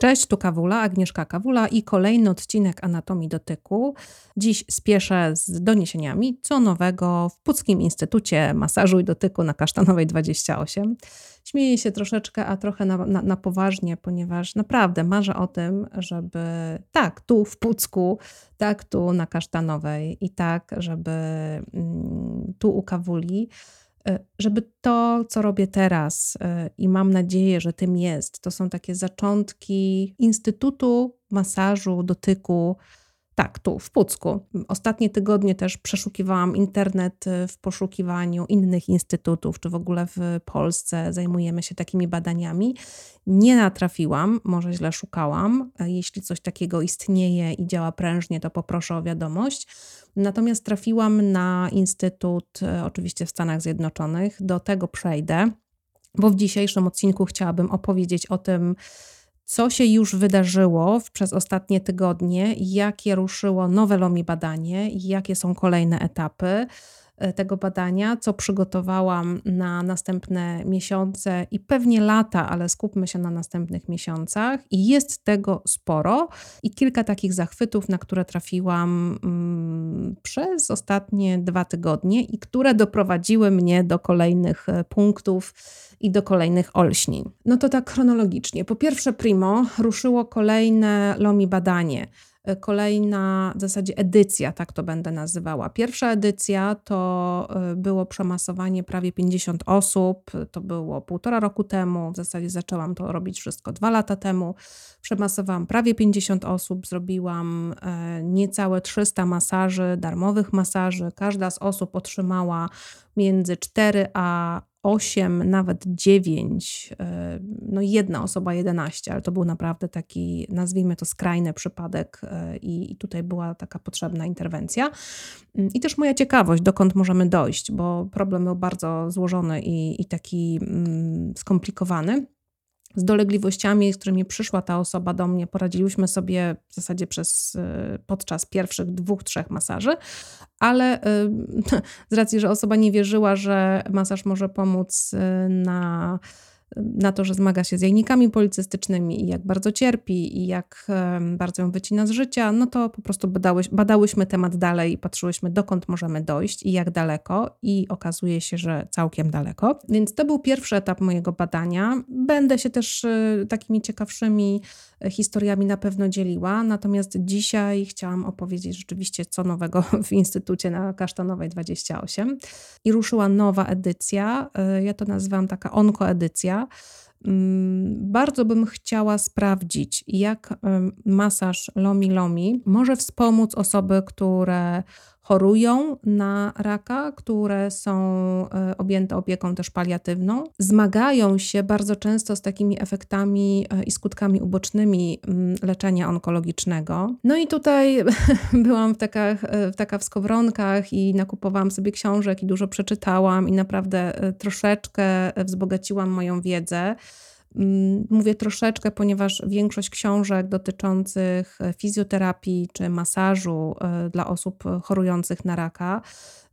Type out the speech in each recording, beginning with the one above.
Cześć, tu Kawula, Agnieszka Kawula i kolejny odcinek Anatomii Dotyku. Dziś spieszę z doniesieniami, co nowego w Puckim Instytucie Masażu i Dotyku na Kasztanowej 28. Śmieję się troszeczkę, a trochę na, na, na poważnie, ponieważ naprawdę marzę o tym, żeby tak, tu w Pucku, tak, tu na Kasztanowej i tak, żeby mm, tu u Kawuli żeby to, co robię teraz e, i mam nadzieję, że tym jest, to są takie zaczątki Instytutu Masażu, Dotyku, tak, tu w Pucku. Ostatnie tygodnie też przeszukiwałam internet e, w poszukiwaniu innych instytutów, czy w ogóle w Polsce zajmujemy się takimi badaniami. Nie natrafiłam, może źle szukałam. Jeśli coś takiego istnieje i działa prężnie, to poproszę o wiadomość. Natomiast trafiłam na instytut, e, oczywiście w Stanach Zjednoczonych. Do tego przejdę, bo w dzisiejszym odcinku chciałabym opowiedzieć o tym, co się już wydarzyło przez ostatnie tygodnie, jakie ruszyło nowe LOMI badanie, jakie są kolejne etapy e, tego badania, co przygotowałam na następne miesiące i pewnie lata, ale skupmy się na następnych miesiącach. I jest tego sporo i kilka takich zachwytów, na które trafiłam mm, przez ostatnie dwa tygodnie i które doprowadziły mnie do kolejnych e, punktów i do kolejnych olśnień. No to tak chronologicznie. Po pierwsze, primo ruszyło kolejne LOMI badanie e, kolejna w zasadzie edycja, tak to będę nazywała. Pierwsza edycja to e, było przemasowanie prawie 50 osób, to było półtora roku temu, w zasadzie zaczęłam to robić wszystko dwa lata temu. Przemasowałam prawie 50 osób, zrobiłam e, niecałe 300 masaży, darmowych masaży. Każda z osób otrzymała między 4 a 8, nawet 9, e, no jedna osoba 11, ale to był naprawdę taki, nazwijmy to skrajny przypadek e, i, i tutaj była taka potrzebna interwencja. Mm, I też moja ciekawość, dokąd możemy dojść, bo problem był bardzo złożony i, i taki mm, skomplikowany z dolegliwościami, z którymi przyszła ta osoba do mnie, poradziliśmy sobie w zasadzie przez, y, podczas pierwszych dwóch, trzech masaży, ale y, z racji, że osoba nie wierzyła, że masaż może pomóc y, na na to, że zmaga się z jajnikami policystycznymi i jak bardzo cierpi i jak bardzo ją wycina z życia, no to po prostu badałyś, badałyśmy temat dalej i patrzyłyśmy, dokąd możemy dojść i jak daleko i okazuje się, że całkiem daleko. Więc to był pierwszy etap mojego badania. Będę się też y, takimi ciekawszymi historiami na pewno dzieliła. Natomiast dzisiaj chciałam opowiedzieć rzeczywiście co nowego w Instytucie na Kasztanowej 28. I ruszyła nowa edycja. Y, ja to nazywam taka onkoedycja. Mm, bardzo bym chciała sprawdzić, jak masaż Lomi Lomi może wspomóc osoby, które chorują na raka, które są e, objęte opieką też paliatywną, zmagają się bardzo często z takimi efektami e, i skutkami ubocznymi mm, leczenia onkologicznego. No i tutaj byłam w, takach, e, w taka w skowronkach i nakupowałam sobie książek i dużo przeczytałam i naprawdę troszeczkę wzbogaciłam moją wiedzę. Mm, mówię troszeczkę, ponieważ większość książek dotyczących e, fizjoterapii czy masażu e, dla osób chorujących na raka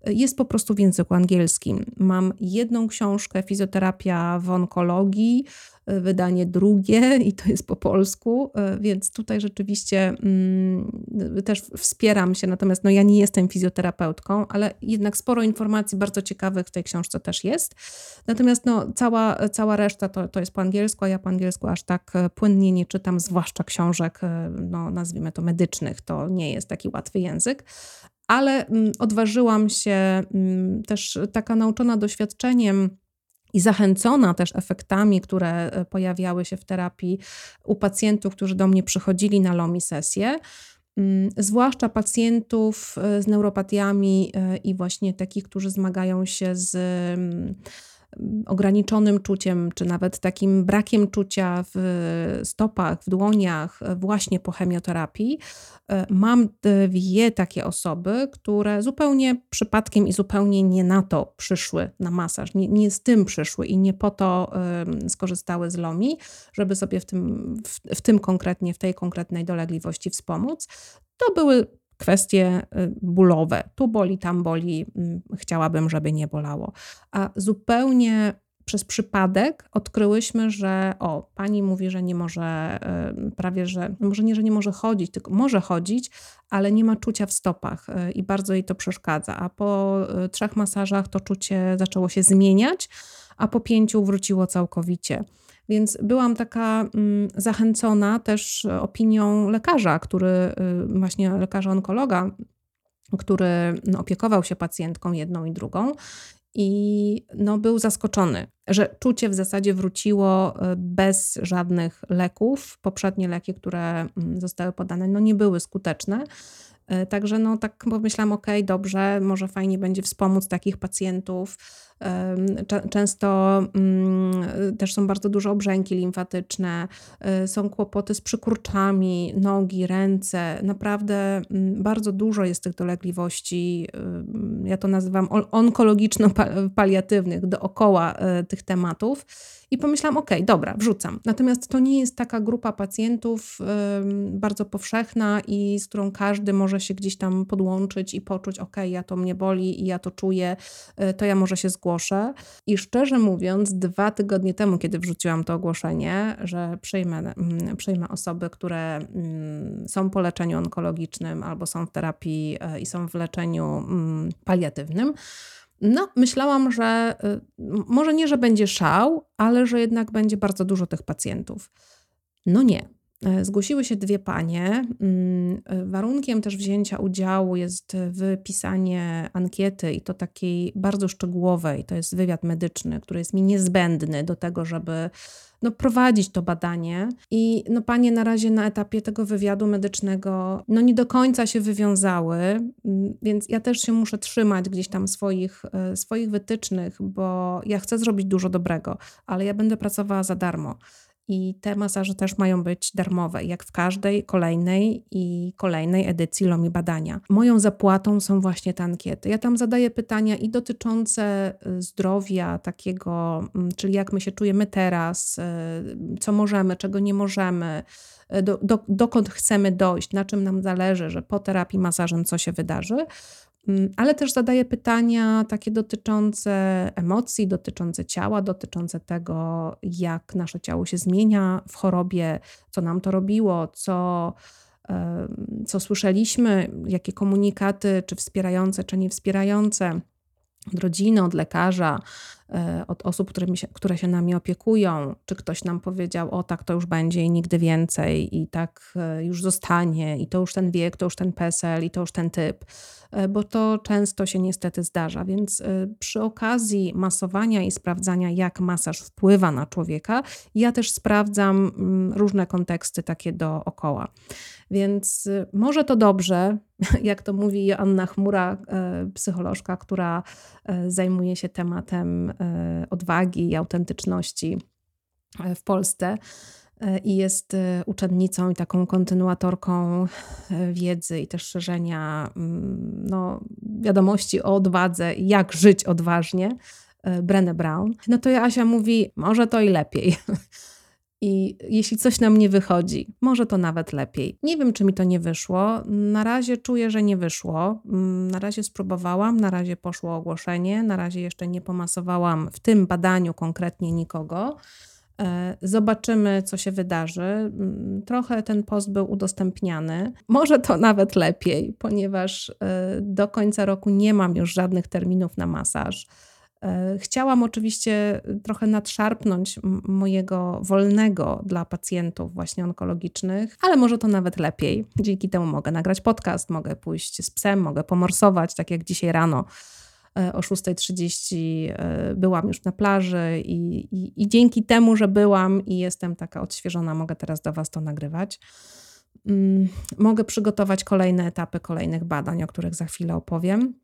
e, jest po prostu w języku angielskim. Mam jedną książkę, Fizjoterapia w onkologii, wydanie drugie i to jest po polsku, e, więc tutaj rzeczywiście mm, też wspieram się, natomiast no ja nie jestem fizjoterapeutką, ale jednak sporo informacji bardzo ciekawych w tej książce też jest. Natomiast no, cała, cała reszta to, to jest po angielsku, a ja po angielsku aż tak e, płynnie nie czytam, zwłaszcza książek, e, no nazwijmy to medycznych, to nie jest taki łatwy język ale mm, odważyłam się mm, też taka nauczona doświadczeniem i zachęcona też efektami, które e, pojawiały się w terapii u pacjentów, którzy do mnie przychodzili na LOMI sesję, mm, zwłaszcza pacjentów e, z neuropatiami e, i właśnie takich, którzy zmagają się z mm, ograniczonym czuciem, czy nawet takim brakiem czucia w stopach, w dłoniach, właśnie po chemioterapii. E, mam dwie takie osoby, które zupełnie przypadkiem i zupełnie nie na to przyszły na masaż, nie, nie z tym przyszły i nie po to skorzystały z LOMI, żeby sobie w tym, w, w tym konkretnie, w tej konkretnej dolegliwości wspomóc. To były kwestie y, bólowe. Tu boli, tam boli, mm, chciałabym, żeby nie bolało. A zupełnie przez przypadek odkryłyśmy, że o, pani mówi, że nie może prawie, że może nie, że nie może chodzić, tylko może chodzić, ale nie ma czucia w stopach i bardzo jej to przeszkadza. A po trzech masażach to czucie zaczęło się zmieniać, a po pięciu wróciło całkowicie. Więc byłam taka mm, zachęcona też opinią lekarza, który, y, właśnie lekarza onkologa, który no, opiekował się pacjentką jedną i drugą. I no, był zaskoczony, że czucie w zasadzie wróciło y, bez żadnych leków. Poprzednie leki, które mm, zostały podane, no, nie były skuteczne. Y, także no, tak pomyślałam, ok, dobrze, może fajnie będzie wspomóc takich pacjentów. Często mm, też są bardzo duże obrzęki limfatyczne, y, są kłopoty z przykurczami, nogi, ręce. Naprawdę mm, bardzo dużo jest tych dolegliwości, ja to nazywam onkologiczno-paliatywnych, dookoła y, tych tematów. I pomyślałam, ok, dobra, wrzucam. Natomiast to nie jest taka grupa pacjentów bardzo powszechna i z którą każdy może się gdzieś tam podłączyć i poczuć, ok, ja to mnie boli i ja to czuję, y, to ja może się zgłosić I szczerze mówiąc, dwa tygodnie temu, kiedy wrzuciłam to ogłoszenie, że przyjmę, mm, przyjmę osoby, które mm, są po leczeniu onkologicznym albo są w terapii e, i są w leczeniu mm, paliatywnym, no, myślałam, że y, może nie, że będzie szał, ale że jednak będzie bardzo dużo tych pacjentów. No nie. E, zgłosiły się dwie panie. Mm, warunkiem też wzięcia udziału jest wypisanie ankiety i to takiej bardzo szczegółowej. To jest wywiad medyczny, który jest mi niezbędny do tego, żeby no, prowadzić to badanie. I no, panie na razie na etapie tego wywiadu medycznego no, nie do końca się wywiązały, mm, więc ja też się muszę trzymać gdzieś tam swoich, e, swoich wytycznych, bo ja chcę zrobić dużo dobrego, ale ja będę pracowała za darmo. I te masaże też mają być darmowe, jak w każdej kolejnej i kolejnej edycji Lomi Badania. Moją zapłatą są właśnie te ankiety. Ja tam zadaję pytania i dotyczące y, zdrowia takiego, mm, czyli jak my się czujemy teraz, y, co możemy, czego nie możemy, y, do, do, dokąd chcemy dojść, na czym nam zależy, że po terapii masażem co się wydarzy ale też zadaję pytania takie dotyczące emocji, dotyczące ciała, dotyczące tego, jak nasze ciało się zmienia w chorobie, co nam to robiło, co, co słyszeliśmy, jakie komunikaty, czy wspierające, czy niewspierające. Od rodziny, od lekarza, od osób, które, się, które się nami opiekują, czy ktoś nam powiedział, o tak to już będzie i nigdy więcej, i tak e, już zostanie, i to już ten wiek, to już ten PESEL, i to już ten typ, e, bo to często się niestety zdarza. Więc przy okazji masowania i sprawdzania, jak masaż wpływa na człowieka, ja też sprawdzam mm, różne konteksty takie dookoła. Więc może to dobrze, jak to mówi Joanna Chmura, psycholożka, która zajmuje się tematem E, odwagi i autentyczności e, w Polsce e, i jest uczennicą i taką kontynuatorką wiedzy i też szerzenia mm, no, wiadomości o odwadze jak żyć odważnie, Brené Brown, no to Asia mówi, może to i lepiej. I jeśli coś nam nie wychodzi, może to nawet lepiej. Nie wiem, czy mi to nie wyszło. Na razie czuję, że nie wyszło. Mm, na razie spróbowałam, na razie poszło ogłoszenie, na razie jeszcze nie pomasowałam w tym badaniu konkretnie nikogo. E, zobaczymy, co się wydarzy. Mm, trochę ten post był udostępniany. Może to nawet lepiej, ponieważ e, do końca roku nie mam już żadnych terminów na masaż. E, chciałam oczywiście trochę nadszarpnąć mojego wolnego dla pacjentów właśnie onkologicznych, ale może to nawet lepiej. Dzięki temu mogę nagrać podcast, mogę pójść z psem, mogę pomorsować, tak jak dzisiaj rano e, o 6.30 e, byłam już na plaży i, i, i dzięki temu, że byłam i jestem taka odświeżona, mogę teraz do Was to nagrywać. Mm, mogę przygotować kolejne etapy kolejnych badań, o których za chwilę opowiem.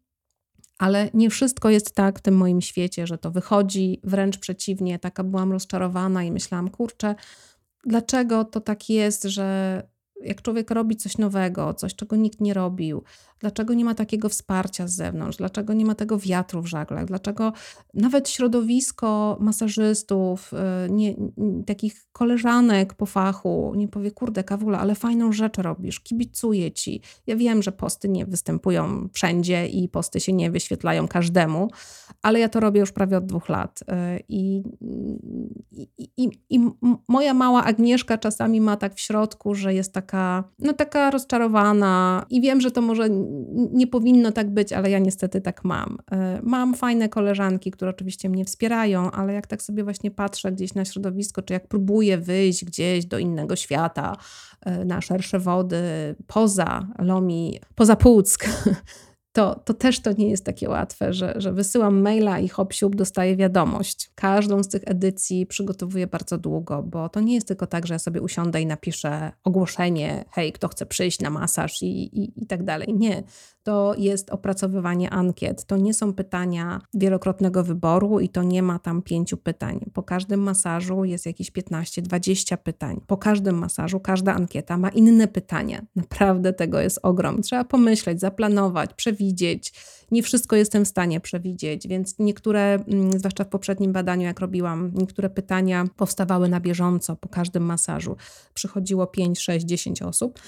Ale nie wszystko jest tak w tym moim świecie, że to wychodzi, wręcz przeciwnie. Taka byłam rozczarowana i myślałam, kurczę, dlaczego to tak jest, że jak człowiek robi coś nowego, coś, czego nikt nie robił, dlaczego nie ma takiego wsparcia z zewnątrz, dlaczego nie ma tego wiatru w żaglach, dlaczego nawet środowisko masażystów, y, nie, takich koleżanek po fachu nie powie, kurde, kawula, ale fajną rzecz robisz, kibicuję ci. Ja wiem, że posty nie występują wszędzie i posty się nie wyświetlają każdemu, ale ja to robię już prawie od dwóch lat. Y, I, i, i, i moja mała Agnieszka czasami ma tak w środku, że jest taka, no taka rozczarowana i wiem, że to może nie powinno tak być, ale ja niestety tak mam. E, mam fajne koleżanki, które oczywiście mnie wspierają, ale jak tak sobie właśnie patrzę gdzieś na środowisko, czy jak próbuję wyjść gdzieś do innego świata, e, na szersze wody, poza Lomi, poza Puck, to, to też to nie jest takie łatwe, że, że wysyłam maila i hop siup dostaję wiadomość. Każdą z tych edycji przygotowuję bardzo długo, bo to nie jest tylko tak, że ja sobie usiądę i napiszę ogłoszenie, hej, kto chce przyjść na masaż i, i, i tak dalej. Nie to jest opracowywanie ankiet. To nie są pytania wielokrotnego wyboru i to nie ma tam pięciu pytań. Po każdym masażu jest jakieś 15-20 pytań. Po każdym masażu każda ankieta ma inne pytania. Naprawdę tego jest ogrom. Trzeba pomyśleć, zaplanować, przewidzieć. Nie wszystko jestem w stanie przewidzieć, więc niektóre, mm, zwłaszcza w poprzednim badaniu, jak robiłam, niektóre pytania powstawały na bieżąco po każdym masażu. Przychodziło 5, 6, 10 osób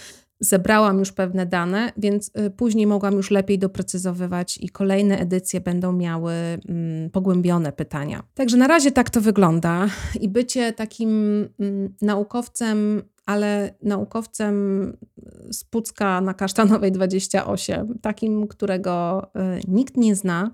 zebrałam już pewne dane, więc y, później mogłam już lepiej doprecyzowywać i kolejne edycje będą miały mm, pogłębione pytania. Także na razie tak to wygląda i bycie takim mm, naukowcem, ale naukowcem z Pucka na Kasztanowej 28, takim, którego y, nikt nie zna,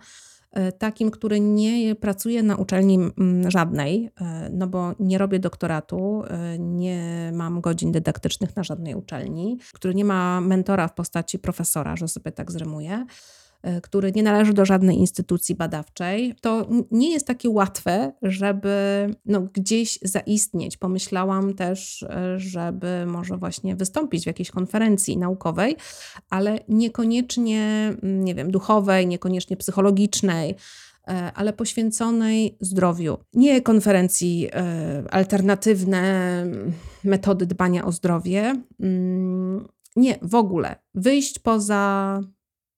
E, takim, który nie pracuje na uczelni żadnej, e, no bo nie robię doktoratu, e, nie mam godzin dydaktycznych na żadnej uczelni, który nie ma mentora w postaci profesora, że sobie tak zrymuję. E, który nie należy do żadnej instytucji badawczej, to nie jest takie łatwe, żeby no, gdzieś zaistnieć. Pomyślałam też, e, żeby może właśnie wystąpić w jakiejś konferencji naukowej, ale niekoniecznie, nie wiem, duchowej, niekoniecznie psychologicznej e, ale poświęconej zdrowiu. Nie konferencji alternatywne metody dbania o zdrowie. Mm, nie, w ogóle. Wyjść poza,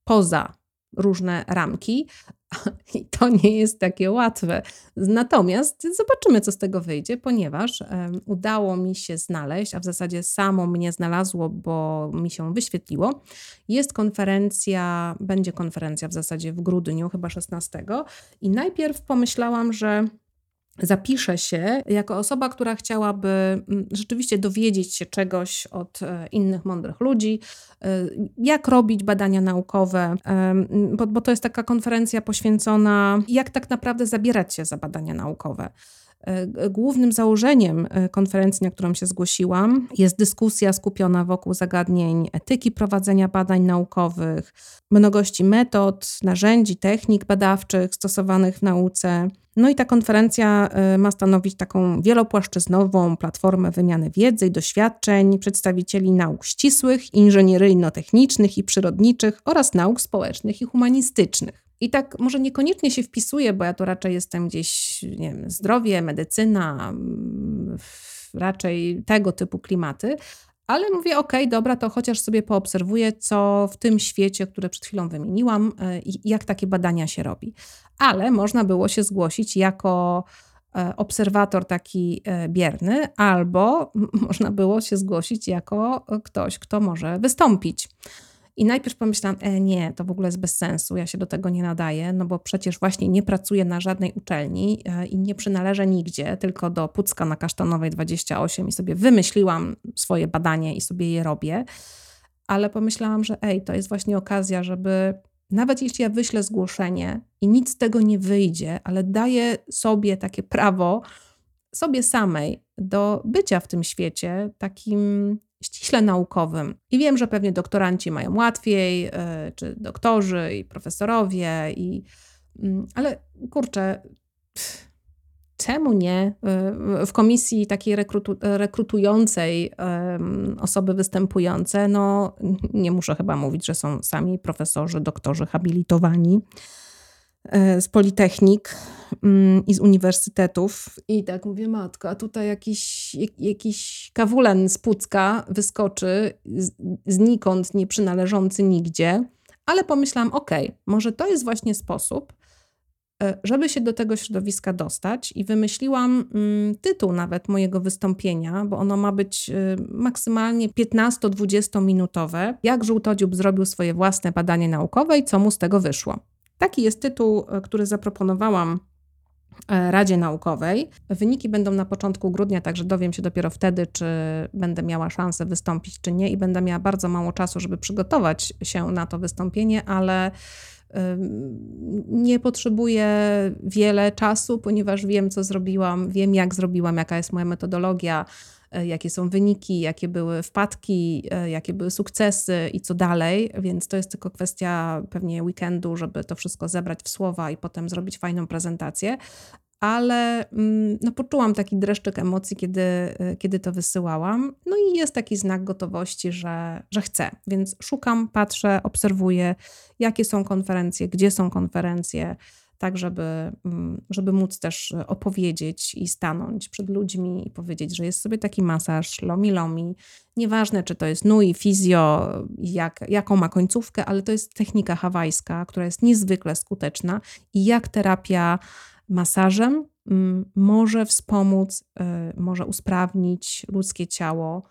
poza różne ramki. I to nie jest takie łatwe. Natomiast zobaczymy, co z tego wyjdzie, ponieważ udało mi się znaleźć, a w zasadzie samo mnie znalazło, bo mi się wyświetliło. Jest konferencja, będzie konferencja w zasadzie w grudniu, chyba 16. I najpierw pomyślałam, że zapiszę się jako osoba, która chciałaby mm, rzeczywiście dowiedzieć się czegoś od e, innych mądrych ludzi, e, jak robić badania naukowe, bo, bo to jest taka konferencja poświęcona, jak tak naprawdę zabierać się za badania naukowe. E, głównym założeniem konferencji, na którą się zgłosiłam, jest dyskusja skupiona wokół zagadnień etyki prowadzenia badań naukowych, mnogości metod, narzędzi, technik badawczych stosowanych w nauce, no i ta konferencja y, ma stanowić taką wielopłaszczyznową platformę wymiany wiedzy i doświadczeń przedstawicieli nauk ścisłych, inżynieryjno-technicznych i przyrodniczych oraz nauk społecznych i humanistycznych. I tak może niekoniecznie się wpisuje, bo ja to raczej jestem gdzieś, nie wiem, zdrowie, medycyna, mm, raczej tego typu klimaty, ale mówię, ok, dobra, to chociaż sobie poobserwuję, co w tym świecie, które przed chwilą wymieniłam, i jak takie badania się robi. Ale można było się zgłosić jako e, obserwator taki e, bierny, albo można było się zgłosić jako ktoś, kto może wystąpić. I najpierw pomyślałam, e, nie, to w ogóle jest bez sensu, ja się do tego nie nadaję, no bo przecież właśnie nie pracuję na żadnej uczelni e, i nie przynależę nigdzie, tylko do Pucka na Kasztanowej 28 i sobie wymyśliłam swoje badanie i sobie je robię. Ale pomyślałam, że ej, to jest właśnie okazja, żeby nawet jeśli ja wyślę zgłoszenie i nic z tego nie wyjdzie, ale daję sobie takie prawo, sobie samej, do bycia w tym świecie takim ściśle naukowym. I wiem, że pewnie doktoranci mają łatwiej, e, czy doktorzy i profesorowie, i, mm, ale kurczę, czemu nie? E, w komisji takiej rekrutu, rekrutującej osoby występujące, no nie muszę chyba mówić, że są sami profesorzy, doktorzy habilitowani. Z Politechnik mm, i z uniwersytetów. I tak mówię, matko, a tutaj jakiś, jakiś kawulen z Pucka wyskoczy znikąd, nie przynależący nigdzie. Ale pomyślałam, okej, okay, może to jest właśnie sposób, E, żeby się do tego środowiska dostać i wymyśliłam mm, tytuł nawet mojego wystąpienia, bo ono ma być y, maksymalnie 15-20 minutowe. Jak żółtodziób zrobił swoje własne badanie naukowe i co mu z tego wyszło. Taki jest tytuł, e, który zaproponowałam e, Radzie Naukowej. Wyniki będą na początku grudnia, także dowiem się dopiero wtedy, czy będę miała szansę wystąpić, czy nie, i będę miała bardzo mało czasu, żeby przygotować się na to wystąpienie, ale nie potrzebuję wiele czasu, ponieważ wiem, co zrobiłam, wiem, jak zrobiłam, jaka jest moja metodologia, jakie są wyniki, jakie były wpadki, e, jakie były sukcesy i co dalej. Więc to jest tylko kwestia pewnie weekendu, żeby to wszystko zebrać w słowa i potem zrobić fajną prezentację ale mm, no, poczułam taki dreszczyk emocji, kiedy, y, kiedy to wysyłałam. No i jest taki znak gotowości, że, że chcę. Więc szukam, patrzę, obserwuję, jakie są konferencje, gdzie są konferencje, tak żeby, mm, żeby móc też opowiedzieć i stanąć przed ludźmi i powiedzieć, że jest sobie taki masaż lomi lomi. Nieważne, czy to jest nui, fizjo, jak, jaką ma końcówkę, ale to jest technika hawajska, która jest niezwykle skuteczna i jak terapia masażem mm, może wspomóc, y, może usprawnić ludzkie ciało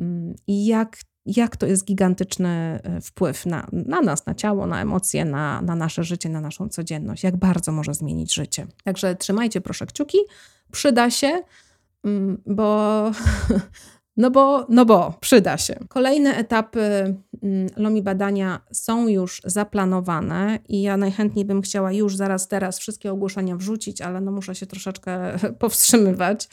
mm, i jak, jak to jest gigantyczny y, wpływ na, na nas, na ciało, na emocje, na, na nasze życie, na naszą codzienność, jak bardzo może zmienić życie. Także trzymajcie proszę kciuki, przyda się, mm, bo No bo, no bo przyda się. Kolejne etapy mm, LOMI badania są już zaplanowane i ja najchętniej bym chciała już zaraz teraz wszystkie ogłoszenia wrzucić, ale no muszę się troszeczkę powstrzymywać,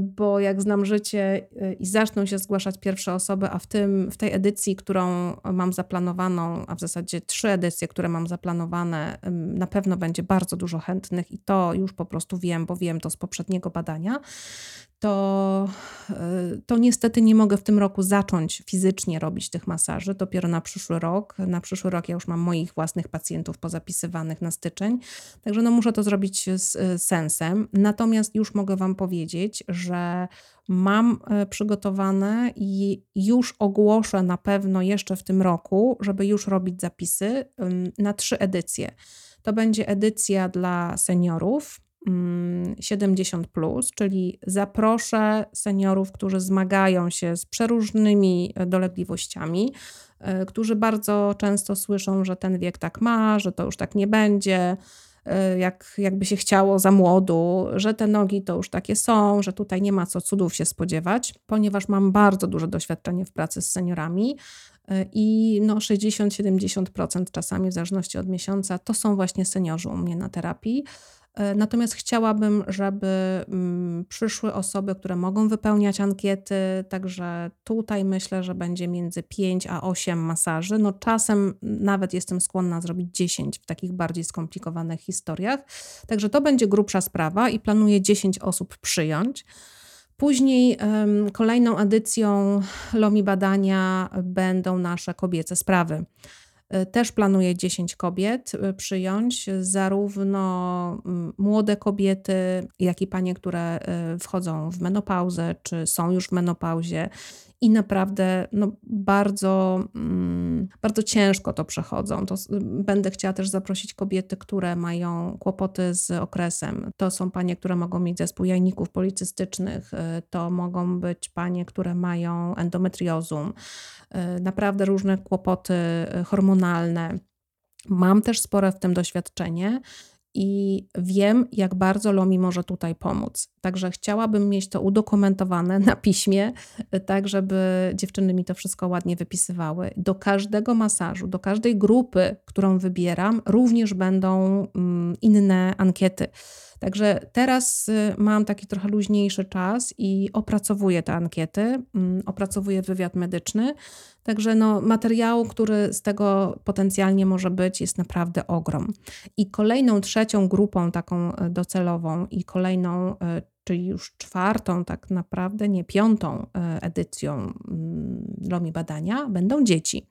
bo jak znam życie y, i zaczną się zgłaszać pierwsze osoby, a w, tym, w tej edycji, którą mam zaplanowaną, a w zasadzie trzy edycje, które mam zaplanowane, na pewno będzie bardzo dużo chętnych i to już po prostu wiem, bo wiem to z poprzedniego badania to, e, to niestety nie mogę w tym roku zacząć fizycznie robić tych masaży. Dopiero na przyszły rok. Na przyszły rok ja już mam moich własnych pacjentów pozapisywanych na styczeń, także no muszę to zrobić z sensem. Natomiast już mogę Wam powiedzieć, że mam e, przygotowane i już ogłoszę na pewno jeszcze w tym roku, żeby już robić zapisy na trzy edycje. To będzie edycja dla seniorów 70, mm, plus, czyli zaproszę seniorów, którzy zmagają się z przeróżnymi e, dolegliwościami, e, którzy bardzo często słyszą, że ten wiek tak ma, że to już tak nie będzie, e, jak, jakby się chciało za młodu, że te nogi to już takie są, że tutaj nie ma co cudów się spodziewać, ponieważ mam bardzo duże doświadczenie w pracy z seniorami. I no 60-70% czasami, w zależności od miesiąca, to są właśnie seniorzy u mnie na terapii. E, natomiast chciałabym, żeby mm, przyszły osoby, które mogą wypełniać ankiety, także tutaj myślę, że będzie między 5 a 8 masaży. No czasem nawet jestem skłonna zrobić 10 w takich bardziej skomplikowanych historiach. Także to będzie grubsza sprawa i planuję 10 osób przyjąć. Później kolejną edycją LOMI badania będą nasze kobiece sprawy. Też planuję 10 kobiet e, przyjąć, zarówno mm, młode kobiety, jak i panie, które e, wchodzą w menopauzę, czy są już w menopauzie i naprawdę no, bardzo, mm, bardzo ciężko to przechodzą. To będę chciała też zaprosić kobiety, które mają kłopoty z okresem. To są panie, które mogą mieć zespół jajników policystycznych, to mogą być panie, które mają endometriozum, naprawdę różne kłopoty hormonalne. Mam też spore w tym doświadczenie i wiem, jak bardzo Lomi może tutaj pomóc. Także chciałabym mieć to udokumentowane na piśmie, tak żeby dziewczyny mi to wszystko ładnie wypisywały. Do każdego masażu, do każdej grupy, którą wybieram, również będą mm, inne ankiety. Także teraz y, mam taki trochę luźniejszy czas i opracowuję te ankiety, mm, opracowuję wywiad medyczny. Także no, materiału, który z tego potencjalnie może być, jest naprawdę ogrom. I kolejną, trzecią grupą taką e, docelową i kolejną, e, czyli już czwartą, tak naprawdę nie piątą edycją mm, LOMI badania, będą dzieci.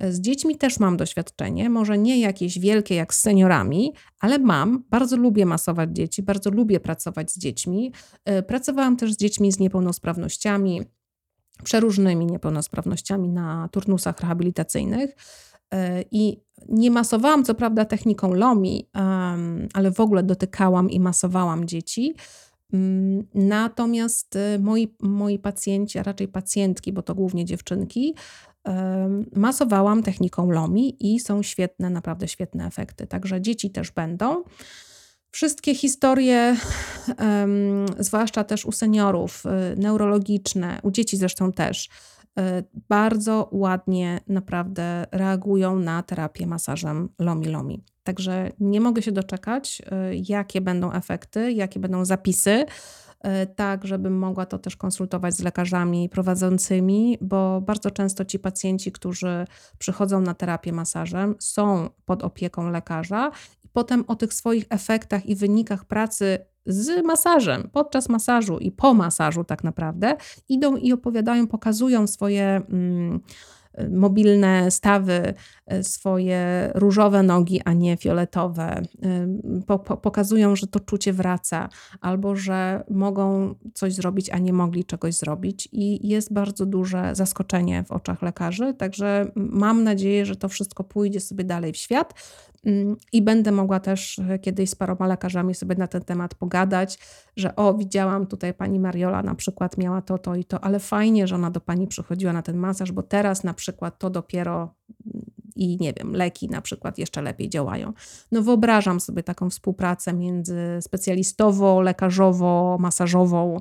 Z dziećmi też mam doświadczenie, może nie jakieś wielkie jak z seniorami, ale mam. Bardzo lubię masować dzieci, bardzo lubię pracować z dziećmi. Pracowałam też z dziećmi z niepełnosprawnościami, przeróżnymi niepełnosprawnościami na turnusach rehabilitacyjnych. I nie masowałam, co prawda, techniką LOMI, ale w ogóle dotykałam i masowałam dzieci. Mm, natomiast y, moi, moi pacjenci, a raczej pacjentki, bo to głównie dziewczynki, masowałam techniką LOMI i są świetne, naprawdę świetne efekty. Także dzieci też będą. Wszystkie historie, zwłaszcza też u seniorów, y, neurologiczne, u dzieci zresztą też, y, bardzo ładnie naprawdę reagują na terapię masażem lomi-lomi. Także nie mogę się doczekać, y, jakie będą efekty, jakie będą zapisy, tak żebym mogła to też konsultować z lekarzami prowadzącymi, bo bardzo często ci pacjenci, którzy przychodzą na terapię masażem, są pod opieką lekarza potem o tych swoich efektach i wynikach pracy z masażem, podczas masażu i po masażu tak naprawdę, idą i opowiadają, pokazują swoje. Mm, mobilne stawy, e, swoje różowe nogi, a nie fioletowe. E, pokazują, że to czucie wraca, albo że mogą coś zrobić, a nie mogli czegoś zrobić. I jest bardzo duże zaskoczenie w oczach lekarzy. Także mam nadzieję, że to wszystko pójdzie sobie dalej w świat. Mm, I będę mogła też e, kiedyś z paroma lekarzami sobie na ten temat pogadać, że o, widziałam tutaj pani Mariola na przykład miała to, to i to, ale fajnie, że ona do pani przychodziła na ten masaż, bo teraz na przykład to dopiero mm, i nie wiem, leki na przykład jeszcze lepiej działają. No wyobrażam sobie taką współpracę między specjalistową, lekarzową, masażową,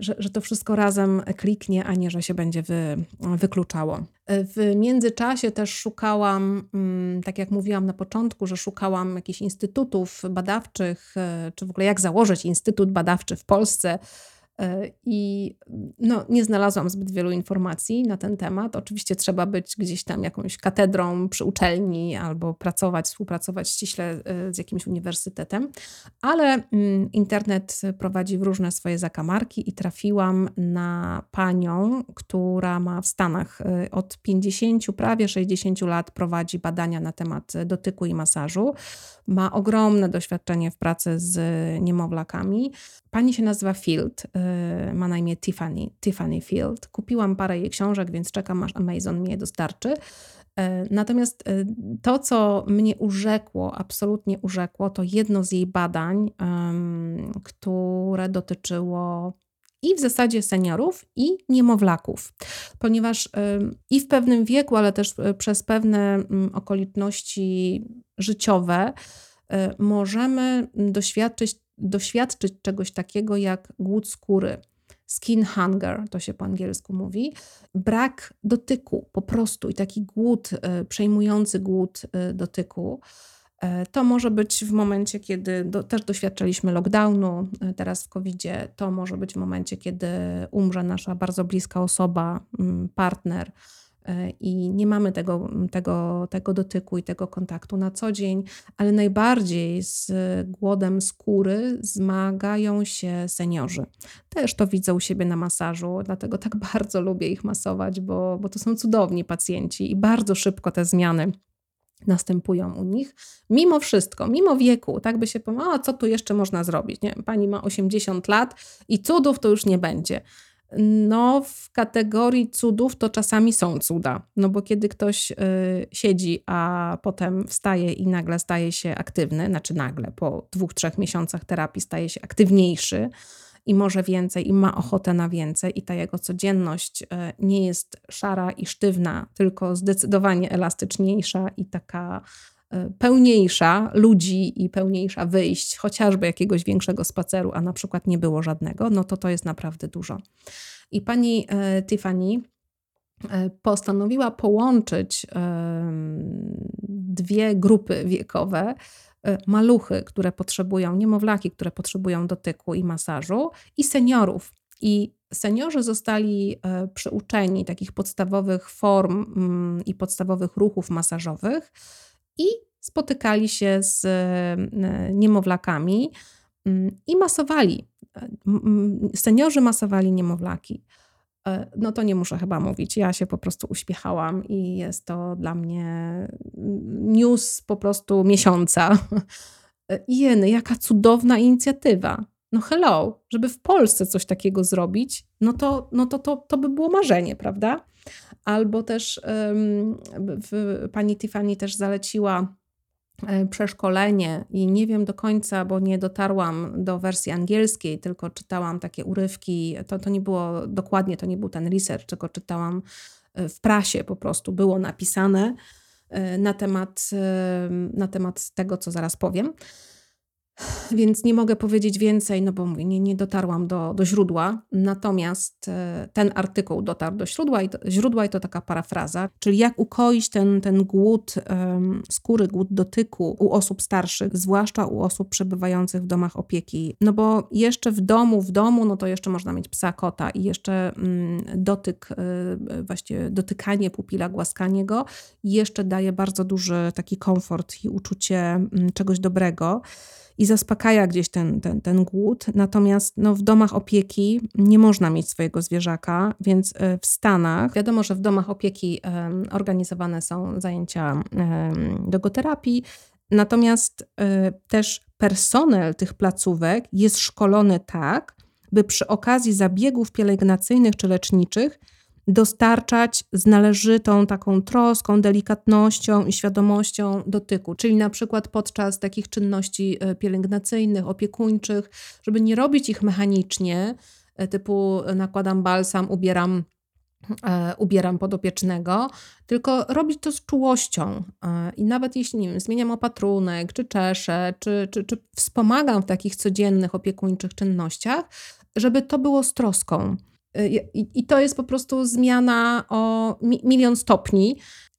że, że to wszystko razem kliknie, a nie, że się będzie wy, wykluczało. E, w międzyczasie też szukałam, mm, tak jak mówiłam na początku, że szukałam jakichś instytutów badawczych, e, czy w ogóle jak założyć instytut badawczy w Polsce E, I no, nie znalazłam zbyt wielu informacji na ten temat. Oczywiście trzeba być gdzieś tam jakąś katedrą przy uczelni albo pracować, współpracować ściśle e, z jakimś uniwersytetem, ale mm, internet prowadzi w różne swoje zakamarki i trafiłam na panią, która ma w Stanach e, od 50, prawie 60 lat prowadzi badania na temat dotyku i masażu. Ma ogromne doświadczenie w pracy z niemowlakami. Pani się nazywa Field Y, ma na imię Tiffany, Tiffany Field. Kupiłam parę jej książek, więc czekam aż Amazon mi je dostarczy. Y, natomiast y, to, co mnie urzekło, absolutnie urzekło, to jedno z jej badań, które dotyczyło i w zasadzie seniorów, i niemowlaków, ponieważ i w pewnym wieku, ale też przez pewne mm, okoliczności życiowe możemy doświadczyć doświadczyć czegoś takiego jak głód skóry. Skin hunger, to się po angielsku mówi, brak dotyku po prostu i taki głód, przejmujący głód dotyku. E, to może być w momencie, kiedy do, też doświadczaliśmy lockdownu, teraz w COVID-zie, to może być w momencie, kiedy umrze nasza bardzo bliska osoba, mm, partner, E, i nie mamy tego, tego, tego dotyku i tego kontaktu na co dzień, ale najbardziej z głodem skóry zmagają się seniorzy. Też to widzę u siebie na masażu, dlatego tak bardzo lubię ich masować, bo, bo to są cudowni pacjenci i bardzo szybko te zmiany następują u nich. Mimo wszystko, mimo wieku, tak by się pomyślało, co tu jeszcze można zrobić? Nie? Pani ma 80 lat i cudów to już nie będzie. No, w kategorii cudów to czasami są cuda. No bo kiedy ktoś y, siedzi, a potem wstaje i nagle staje się aktywny, znaczy nagle po dwóch, trzech miesiącach terapii staje się aktywniejszy i może więcej, i ma ochotę na więcej, i ta jego codzienność y, nie jest szara i sztywna, tylko zdecydowanie elastyczniejsza i taka y, pełniejsza ludzi i pełniejsza wyjść, chociażby jakiegoś większego spaceru, a na przykład nie było żadnego, no to to jest naprawdę dużo. I pani e, Tiffany e, postanowiła połączyć dwie grupy wiekowe, e, maluchy, które potrzebują, niemowlaki, które potrzebują dotyku i masażu, i seniorów. I seniorzy zostali przyuczeni takich podstawowych form mm, i podstawowych ruchów masażowych i spotykali się z niemowlakami mm, i masowali Seniorzy masowali niemowlaki. No to nie muszę chyba mówić. Ja się po prostu uśmiechałam i jest to dla mnie news po prostu miesiąca. Jeny, jaka cudowna inicjatywa. No hello, żeby w Polsce coś takiego zrobić, no to, no to, to, to by było marzenie, prawda? Albo też um, w, pani Tiffany też zaleciła e, przeszkolenie i nie wiem do końca, bo nie dotarłam do wersji angielskiej, tylko czytałam takie urywki. To, to nie było dokładnie, to nie był ten research, tylko czytałam e, w prasie po prostu, było napisane e, na temat, na temat tego, co zaraz powiem więc nie mogę powiedzieć więcej, no bo mówię, nie, nie dotarłam do, do źródła. Natomiast e, ten artykuł dotarł do źródła i, to, źródła i to taka parafraza, czyli jak ukoić ten, ten głód um, skóry, głód dotyku u osób starszych, zwłaszcza u osób przebywających w domach opieki. No bo jeszcze w domu, w domu, no to jeszcze można mieć psa, kota i jeszcze mm, dotyk, y, właśnie dotykanie pupila, głaskanie go jeszcze daje bardzo duży taki komfort i uczucie mm, czegoś dobrego i zaspokaja gdzieś ten, ten, ten głód. Natomiast no, w domach opieki nie można mieć swojego zwierzaka, więc e, w Stanach wiadomo, że w domach opieki organizowane są zajęcia dogoterapii, natomiast um, też personel tych placówek jest szkolony tak, by przy okazji zabiegów pielęgnacyjnych czy leczniczych dostarczać z należytą taką troską, delikatnością i świadomością dotyku. Czyli na przykład podczas takich czynności e, pielęgnacyjnych, opiekuńczych, żeby nie robić ich mechanicznie, e, typu nakładam balsam, ubieram e, ubieram podopiecznego, tylko robić to z czułością. I nawet jeśli nie wiem, zmieniam opatrunek, czy czeszę, czy, czy, czy wspomagam w takich codziennych opiekuńczych czynnościach, żeby to było z troską. Y, I, to jest po prostu zmiana o milion stopni.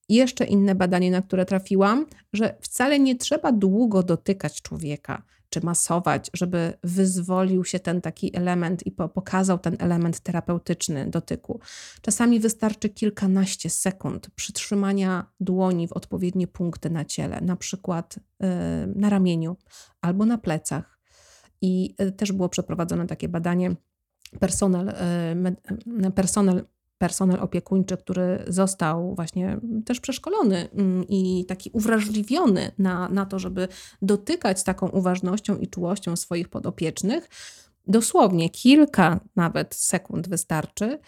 Jeszcze inne badanie, na które trafiłam, że wcale nie trzeba długo dotykać człowieka czy masować, żeby wyzwolił się ten taki element i pokazał ten element terapeutyczny dotyku. Czasami wystarczy kilkanaście sekund przytrzymania dłoni w odpowiednie punkty na ciele, na przykład y, na ramieniu albo na plecach. I y, też było przeprowadzone takie badanie personel, e, personel, personel opiekuńczy, który został właśnie też przeszkolony mm, i taki uwrażliwiony na, na to, żeby dotykać taką uważnością i czułością swoich podopiecznych, dosłownie kilka nawet sekund wystarczy.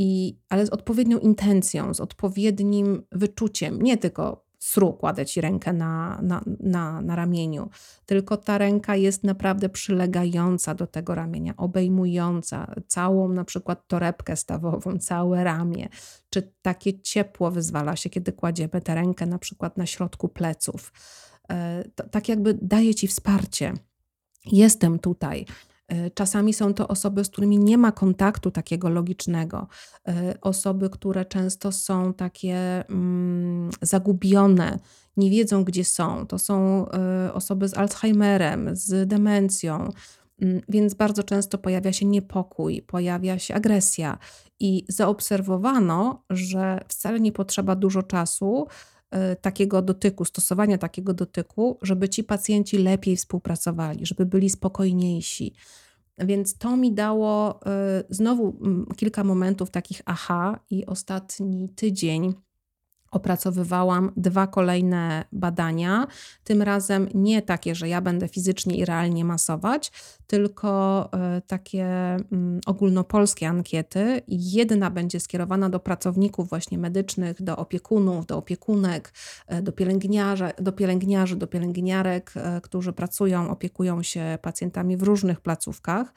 I, ale z odpowiednią intencją, z odpowiednim wyczuciem, nie tylko sru kładę ci rękę na, na, na, na ramieniu, tylko ta ręka jest naprawdę przylegająca do tego ramienia, obejmująca całą na przykład torebkę stawową, całe ramię, czy takie ciepło wyzwala się, kiedy kładziemy tę rękę na przykład na środku pleców. E, tak jakby daje ci wsparcie. Jestem tutaj. E, czasami są to osoby, z którymi nie ma kontaktu takiego logicznego. E, osoby, które często są takie mm, zagubione, nie wiedzą, gdzie są. To są e, osoby z Alzheimerem, z demencją, mm, więc bardzo często pojawia się niepokój, pojawia się agresja. I zaobserwowano, że wcale nie potrzeba dużo czasu, takiego dotyku, stosowania takiego dotyku, żeby ci pacjenci lepiej współpracowali, żeby byli spokojniejsi. Więc to mi dało y, znowu mm, kilka momentów takich aha, i ostatni tydzień opracowywałam dwa kolejne badania, tym razem nie takie, że ja będę fizycznie i realnie masować, tylko e, takie mm, ogólnopolskie ankiety. Jedna będzie skierowana do pracowników właśnie medycznych, do opiekunów, do opiekunek, e, do do, pielęgniarzy, do pielęgniarek, e, którzy pracują, opiekują się pacjentami w różnych placówkach.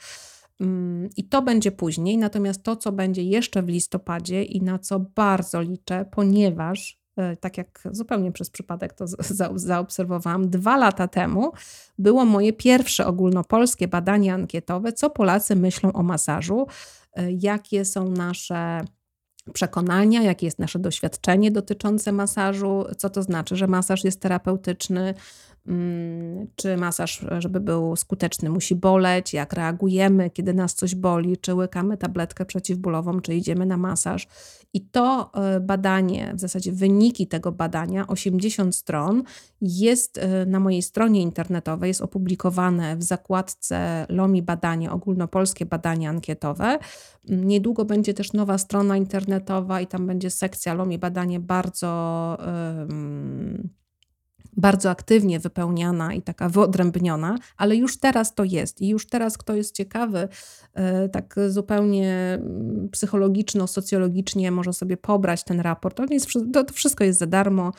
Mm, I to będzie później, natomiast to, co będzie jeszcze w listopadzie i na co bardzo liczę, ponieważ e, tak jak zupełnie przez przypadek to zaobserwowałam, dwa lata temu było moje pierwsze ogólnopolskie badanie ankietowe, co Polacy myślą o masażu, e, jakie są nasze przekonania, jakie jest nasze doświadczenie dotyczące masażu, co to znaczy, że masaż jest terapeutyczny, czy masaż, żeby był skuteczny, musi boleć, jak reagujemy, kiedy nas coś boli, czy łykamy tabletkę przeciwbólową, czy idziemy na masaż. I to e, badanie, w zasadzie wyniki tego badania, 80 stron, jest e, na mojej stronie internetowej, jest opublikowane w zakładce LOMI Badanie, ogólnopolskie badanie ankietowe. Mm, niedługo będzie też nowa strona internetowa i tam będzie sekcja LOMI Badanie bardzo bardzo aktywnie wypełniana i taka wyodrębniona, ale już teraz to jest. I już teraz, kto jest ciekawy, e, tak zupełnie mm, psychologiczno-socjologicznie może sobie pobrać ten raport. To, jest, to wszystko jest za darmo,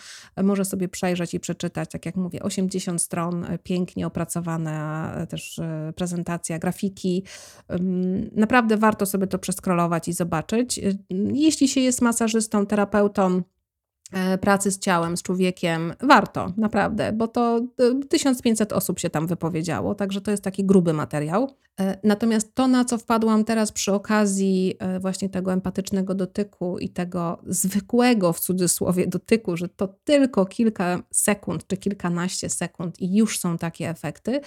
może sobie przejrzeć i przeczytać. Tak jak mówię, 80 stron, e, pięknie opracowana e, też prezentacja, grafiki. Naprawdę warto sobie to przeskrolować i zobaczyć. Jeśli się jest masażystą, terapeutą, pracy z ciałem, z człowiekiem, warto, naprawdę, bo to 1500 e, osób się tam wypowiedziało, także to jest taki gruby materiał. E, natomiast to, na co wpadłam teraz przy okazji właśnie tego empatycznego dotyku i tego zwykłego w cudzysłowie dotyku, że to tylko kilka sekund czy kilkanaście sekund i już są takie efekty.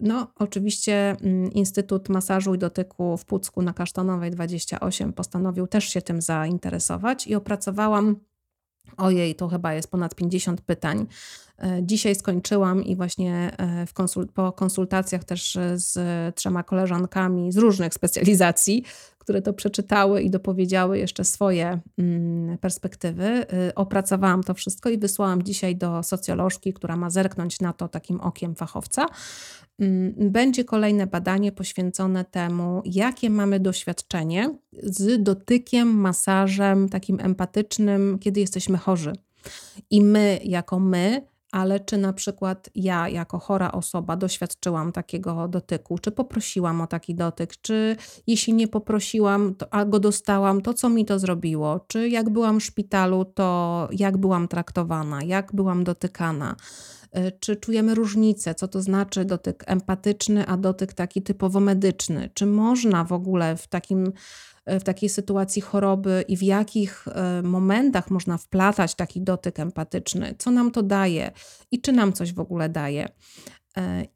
No, oczywiście mm, Instytut Masażu i Dotyku w Pucku na Kasztanowej 28 postanowił też się tym zainteresować i opracowałam Ojej, to chyba jest ponad 50 pytań. E, dzisiaj skończyłam i właśnie e, po konsultacjach też z trzema koleżankami z różnych specjalizacji, które to przeczytały i dopowiedziały jeszcze swoje mm, perspektywy, e, opracowałam to wszystko i wysłałam dzisiaj do socjolożki, która ma zerknąć na to takim okiem fachowca. Mm, będzie kolejne badanie poświęcone temu, jakie mamy doświadczenie z dotykiem, masażem takim empatycznym, kiedy jesteśmy chorzy. I my, jako my, ale czy na przykład ja, jako chora osoba, doświadczyłam takiego dotyku, czy poprosiłam o taki dotyk, czy jeśli nie poprosiłam, to, a go dostałam, to co mi to zrobiło, czy jak byłam w szpitalu, to jak byłam traktowana, jak byłam dotykana. Y, czy czujemy różnicę, co to znaczy dotyk empatyczny, a dotyk taki typowo medyczny? Czy można w ogóle w takim w takiej sytuacji choroby i w jakich y, momentach można wplatać taki dotyk empatyczny, co nam to daje i czy nam coś w ogóle daje.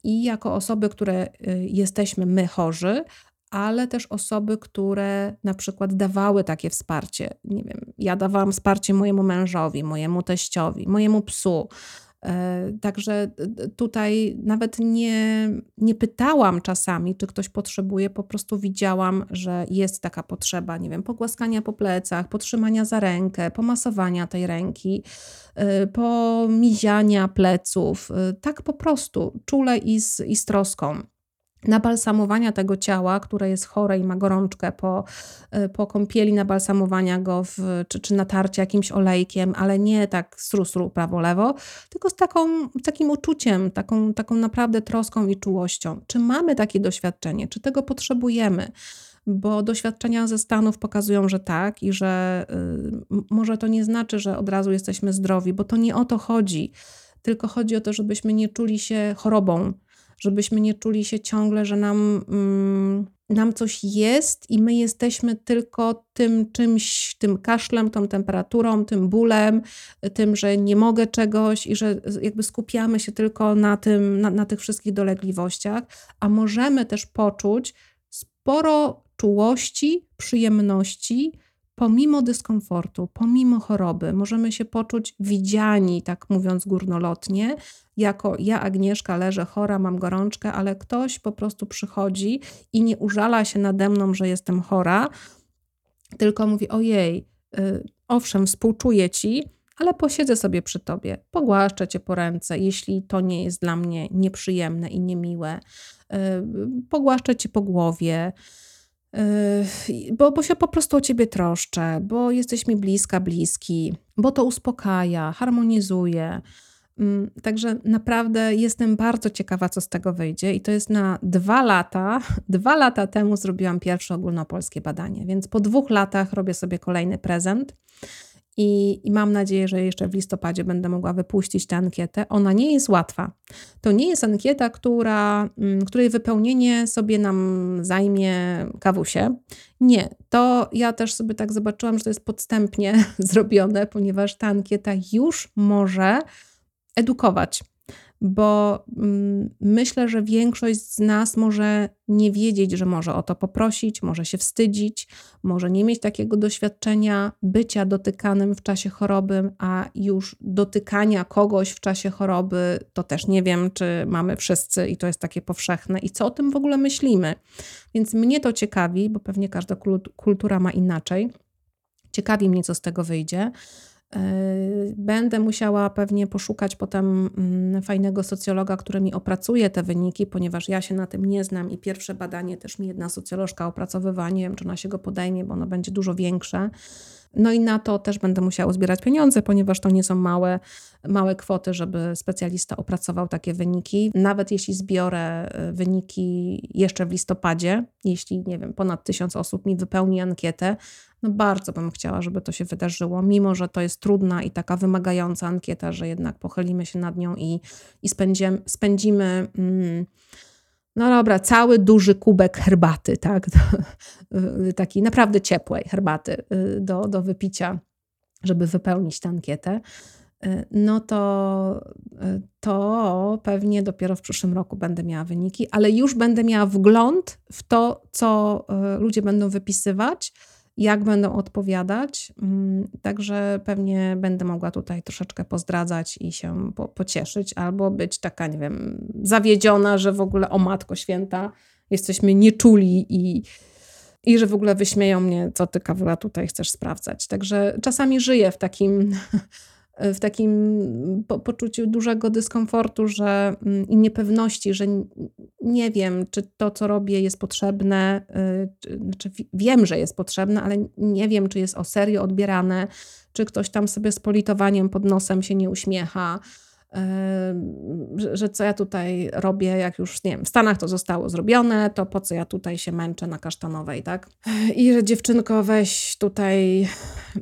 I jako osoby, które jesteśmy my chorzy, ale też osoby, które na przykład dawały takie wsparcie. Nie wiem, ja dawałam wsparcie mojemu mężowi, mojemu teściowi, mojemu psu, E, także tutaj nawet nie, nie pytałam czasami, czy ktoś potrzebuje, po prostu widziałam, że jest taka potrzeba, nie wiem, pogłaskania po plecach, potrzymania za rękę, pomasowania tej ręki, e, pomiziania pleców, e, tak po prostu, czule i z, i z troską nabalsamowania tego ciała, które jest chore i ma gorączkę po, e, po kąpieli, nabalsamowania go w, czy, czy natarcia jakimś olejkiem, ale nie tak sru-sru prawo-lewo, tylko z taką, takim uczuciem, taką, taką naprawdę troską i czułością. Czy mamy takie doświadczenie? Czy tego potrzebujemy? Bo doświadczenia ze Stanów pokazują, że tak i że y, może to nie znaczy, że od razu jesteśmy zdrowi, bo to nie o to chodzi, tylko chodzi o to, żebyśmy nie czuli się chorobą, żebyśmy nie czuli się ciągle, że nam, mm, nam coś jest i my jesteśmy tylko tym czymś, tym kaszlem, tą temperaturą, tym bólem, tym, że nie mogę czegoś i że jakby skupiamy się tylko na, tym, na, na tych wszystkich dolegliwościach, a możemy też poczuć sporo czułości, przyjemności, pomimo dyskomfortu, pomimo choroby, możemy się poczuć widziani, tak mówiąc górnolotnie, jako ja, Agnieszka, leżę chora, mam gorączkę, ale ktoś po prostu przychodzi i nie użala się nade mną, że jestem chora, tylko mówi: Ojej, yy, owszem, współczuję ci, ale posiedzę sobie przy tobie, pogłaszczę cię po ręce, jeśli to nie jest dla mnie nieprzyjemne i niemiłe, yy, pogłaszczę cię po głowie. Yy, bo, bo się po prostu o ciebie troszczę, bo jesteś mi bliska, bliski, bo to uspokaja, harmonizuje. Mm, także naprawdę jestem bardzo ciekawa, co z tego wyjdzie, i to jest na dwa lata. Dwa lata temu zrobiłam pierwsze ogólnopolskie badanie, więc po dwóch latach robię sobie kolejny prezent. I, I, mam nadzieję, że jeszcze w listopadzie będę mogła wypuścić tę ankietę. Ona nie jest łatwa. To nie jest ankieta, która, mm, której wypełnienie sobie nam zajmie kawusie. Nie, to ja też sobie tak zobaczyłam, że to jest podstępnie zrobione, ponieważ ta ankieta już może edukować. Bo mm, myślę, że większość z nas może nie wiedzieć, że może o to poprosić, może się wstydzić, może nie mieć takiego doświadczenia bycia dotykanym w czasie choroby, a już dotykania kogoś w czasie choroby, to też nie wiem, czy mamy wszyscy i to jest takie powszechne i co o tym w ogóle myślimy. Więc mnie to ciekawi, bo pewnie każda kultura ma inaczej. Ciekawi mnie, co z tego wyjdzie. Yy, będę musiała pewnie poszukać potem mm, fajnego socjologa, który mi opracuje te wyniki, ponieważ ja się na tym nie znam i pierwsze badanie też mi jedna socjolożka opracowywała. Nie wiem, czy ona się go podejmie, bo ono będzie dużo większe. No i na to też będę musiała zbierać pieniądze, ponieważ to nie są małe, małe kwoty, żeby specjalista opracował takie wyniki. Nawet jeśli zbiorę y, wyniki jeszcze w listopadzie, jeśli, nie wiem, ponad tysiąc osób mi wypełni ankietę, no bardzo bym chciała, żeby to się wydarzyło, mimo że to jest trudna i taka wymagająca ankieta, że jednak pochylimy się nad nią i, i spędzimy, spędzimy mm, no dobra, cały duży kubek herbaty, tak? Takiej naprawdę ciepłej herbaty y, do, do wypicia, żeby wypełnić tę ankietę. Y, no to, y, to pewnie dopiero w przyszłym roku będę miała wyniki, ale już będę miała wgląd w to, co ludzie będą wypisywać jak będą odpowiadać. Mm, także pewnie będę mogła tutaj troszeczkę pozdradzać i się po, pocieszyć, albo być taka, nie wiem, zawiedziona, że w ogóle o Matko Święta jesteśmy nieczuli i, i że w ogóle wyśmieją mnie, co ty, Kawula, tutaj chcesz sprawdzać. Także czasami żyję w takim w takim po, poczuciu dużego dyskomfortu że, mm, i niepewności, że nie wiem, czy to, co robię, jest potrzebne. Y, czy, znaczy wiem, że jest potrzebne, ale nie wiem, czy jest o serio odbierane, czy ktoś tam sobie z politowaniem pod nosem się nie uśmiecha że co ja tutaj robię, jak już, nie wiem, w Stanach to zostało zrobione, to po co ja tutaj się męczę na kasztanowej, tak? I że dziewczynko weź tutaj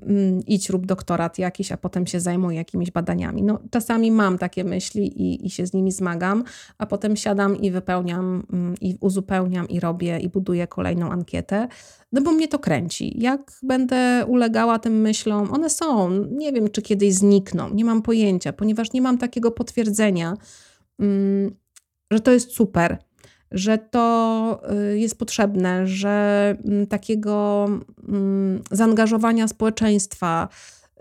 mm, idź rób doktorat jakiś, a potem się zajmuj jakimiś badaniami. No czasami mam takie myśli i, i się z nimi zmagam, a potem siadam i wypełniam mm, i uzupełniam i robię i buduję kolejną ankietę, no bo mnie to kręci. Jak będę ulegała tym myślom, one są, nie wiem, czy kiedyś znikną, nie mam pojęcia, ponieważ nie mam takiego potwierdzenia, mm, że to jest super, że to y, jest potrzebne, że mm, takiego mm, zaangażowania społeczeństwa,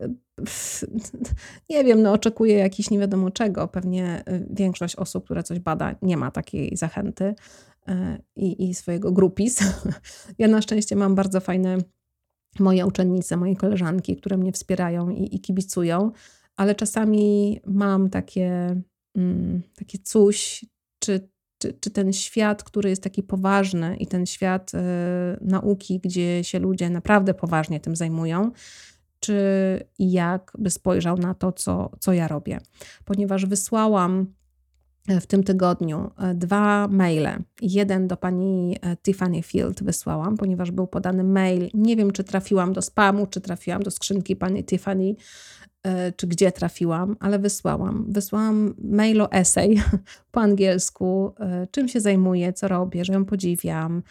y, nie wiem, no oczekuję jakiś nie wiadomo czego. Pewnie y, większość osób, które coś bada, nie ma takiej zachęty. E, i, i swojego grupis. Ja na szczęście mam bardzo fajne moje uczennice, moje koleżanki, które mnie wspierają i, i kibicują, ale czasami mam takie, mm, takie coś, czy, czy, czy, ten świat, który jest taki poważny i ten świat y, nauki, gdzie się ludzie naprawdę poważnie tym zajmują, czy jak by spojrzał na to, co, co ja robię. Ponieważ wysłałam w tym tygodniu e, dwa maile. Jeden do pani e, Tiffany Field wysłałam, ponieważ był podany mail. Nie wiem, czy trafiłam do spamu, czy trafiłam do skrzynki pani Tiffany, e, czy gdzie trafiłam, ale wysłałam. Wysłałam mail o essay po angielsku, czym się zajmuję, co robię, że ją podziwiam,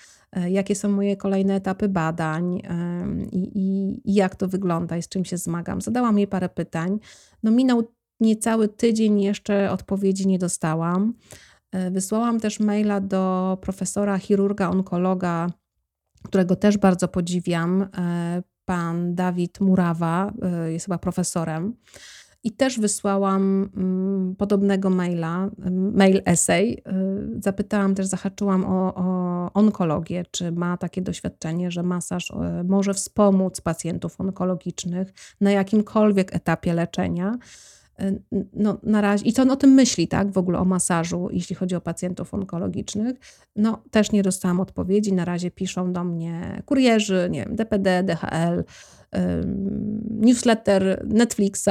jakie są moje kolejne etapy badań i, i, i jak to wygląda i z czym się zmagam. Zadałam jej parę pytań. No minął Niecały tydzień jeszcze odpowiedzi nie dostałam. E, wysłałam też maila do profesora chirurga onkologa, którego też bardzo podziwiam. E, pan Dawid Murawa e, jest chyba profesorem. I też wysłałam mm, podobnego maila, mail essay. Zapytałam też, zahaczyłam o, o, onkologię, czy ma takie doświadczenie, że masaż może wspomóc pacjentów onkologicznych na jakimkolwiek etapie leczenia. Y, no, na razie, i co on o tym myśli, tak, w ogóle o masażu, jeśli chodzi o pacjentów onkologicznych. No, też nie dostałam odpowiedzi. Na razie piszą do mnie kurierzy, nie wiem, DPD, DHL, newsletter Netflixa,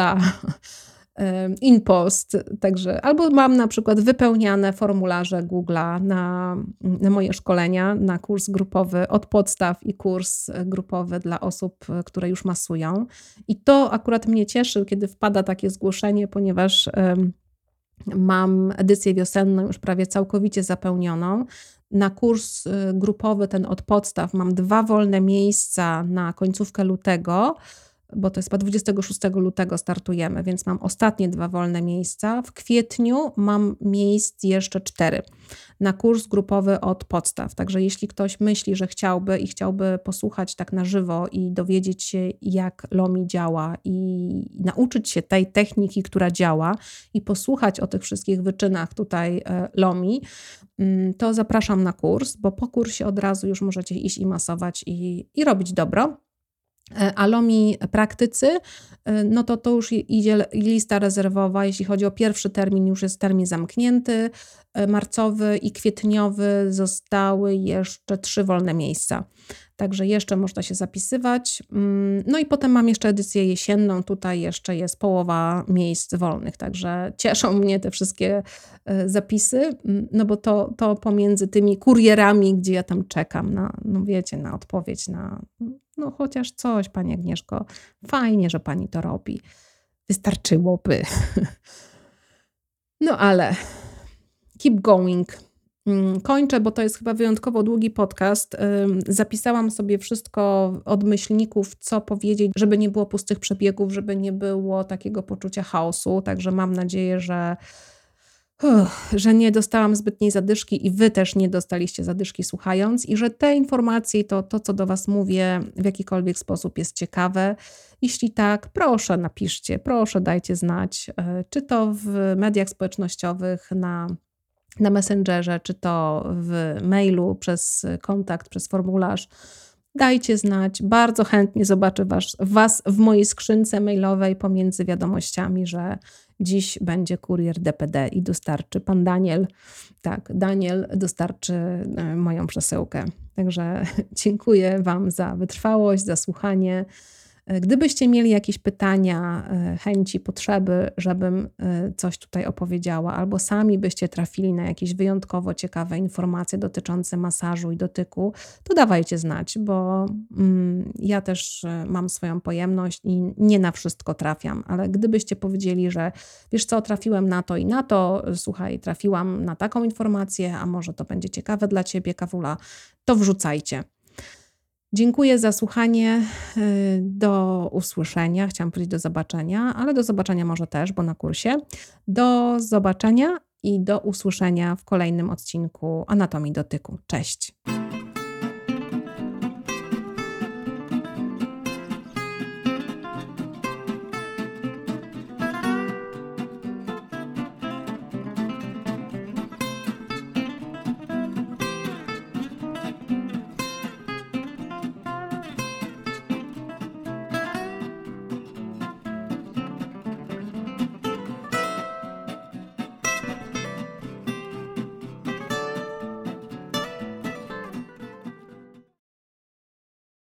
InPost, także albo mam na przykład wypełniane formularze Google'a na, na moje szkolenia, na kurs grupowy od podstaw i kurs grupowy dla osób, które już masują. I to akurat mnie cieszy, kiedy wpada takie zgłoszenie, ponieważ mam edycję wiosenną już prawie całkowicie zapełnioną. Na kurs y, grupowy ten od podstaw mam dwa wolne miejsca na końcówkę lutego bo to jest chyba 26 lutego startujemy, więc mam ostatnie dwa wolne miejsca. W kwietniu mam miejsc jeszcze cztery na kurs grupowy od podstaw. Także jeśli ktoś myśli, że chciałby i chciałby posłuchać tak na żywo i dowiedzieć się, jak Lomi działa i nauczyć się tej techniki, która działa i posłuchać o tych wszystkich wyczynach tutaj e, Lomi, mm, to zapraszam na kurs, bo po kursie od razu już możecie iść i masować i, i robić dobro. E, Alomi praktycy, e, no to to już idzie lista rezerwowa. Jeśli chodzi o pierwszy termin, już jest termin zamknięty. E, marcowy i kwietniowy zostały jeszcze trzy wolne miejsca. Także jeszcze można się zapisywać. Mm, no i potem mam jeszcze edycję jesienną. Tutaj jeszcze jest połowa miejsc wolnych. Także cieszą mnie te wszystkie zapisy, mm, no bo to, to pomiędzy tymi kurierami, gdzie ja tam czekam na, no wiecie, na odpowiedź na no chociaż coś, Pani Agnieszko, fajnie, że Pani to robi. Wystarczyłoby. No ale keep going. Mm, kończę, bo to jest chyba wyjątkowo długi podcast. Zapisałam sobie wszystko od myślników, co powiedzieć, żeby nie było pustych przebiegów, żeby nie było takiego poczucia chaosu. Także mam nadzieję, że Uff, że nie dostałam zbytniej zadyszki i wy też nie dostaliście zadyszki słuchając, i że te informacje to, to, co do was mówię, w jakikolwiek sposób jest ciekawe. Jeśli tak, proszę napiszcie, proszę dajcie znać, e, czy to w mediach społecznościowych, na, na Messengerze, czy to w mailu, przez kontakt, przez formularz. Dajcie znać. Bardzo chętnie zobaczę was, was w mojej skrzynce mailowej pomiędzy wiadomościami, że Dziś będzie kurier DPD i dostarczy pan Daniel. Tak, Daniel dostarczy e, moją przesyłkę. Także dziękuję Wam za wytrwałość, za słuchanie. E, gdybyście mieli jakieś pytania, e, chęci, potrzeby, żebym e, coś tutaj opowiedziała, albo sami byście trafili na jakieś wyjątkowo ciekawe informacje dotyczące masażu i dotyku, to dawajcie znać, bo mm, ja też mam swoją pojemność i nie na wszystko trafiam, ale gdybyście powiedzieli, że wiesz co, trafiłem na to i na to, słuchaj, trafiłam na taką informację, a może to będzie ciekawe dla ciebie, kawula, to wrzucajcie. Dziękuję za słuchanie. Y, do usłyszenia. Chciałam powiedzieć do zobaczenia, ale do zobaczenia może też, bo na kursie. Do zobaczenia i do usłyszenia w kolejnym odcinku Anatomii Dotyku. Cześć.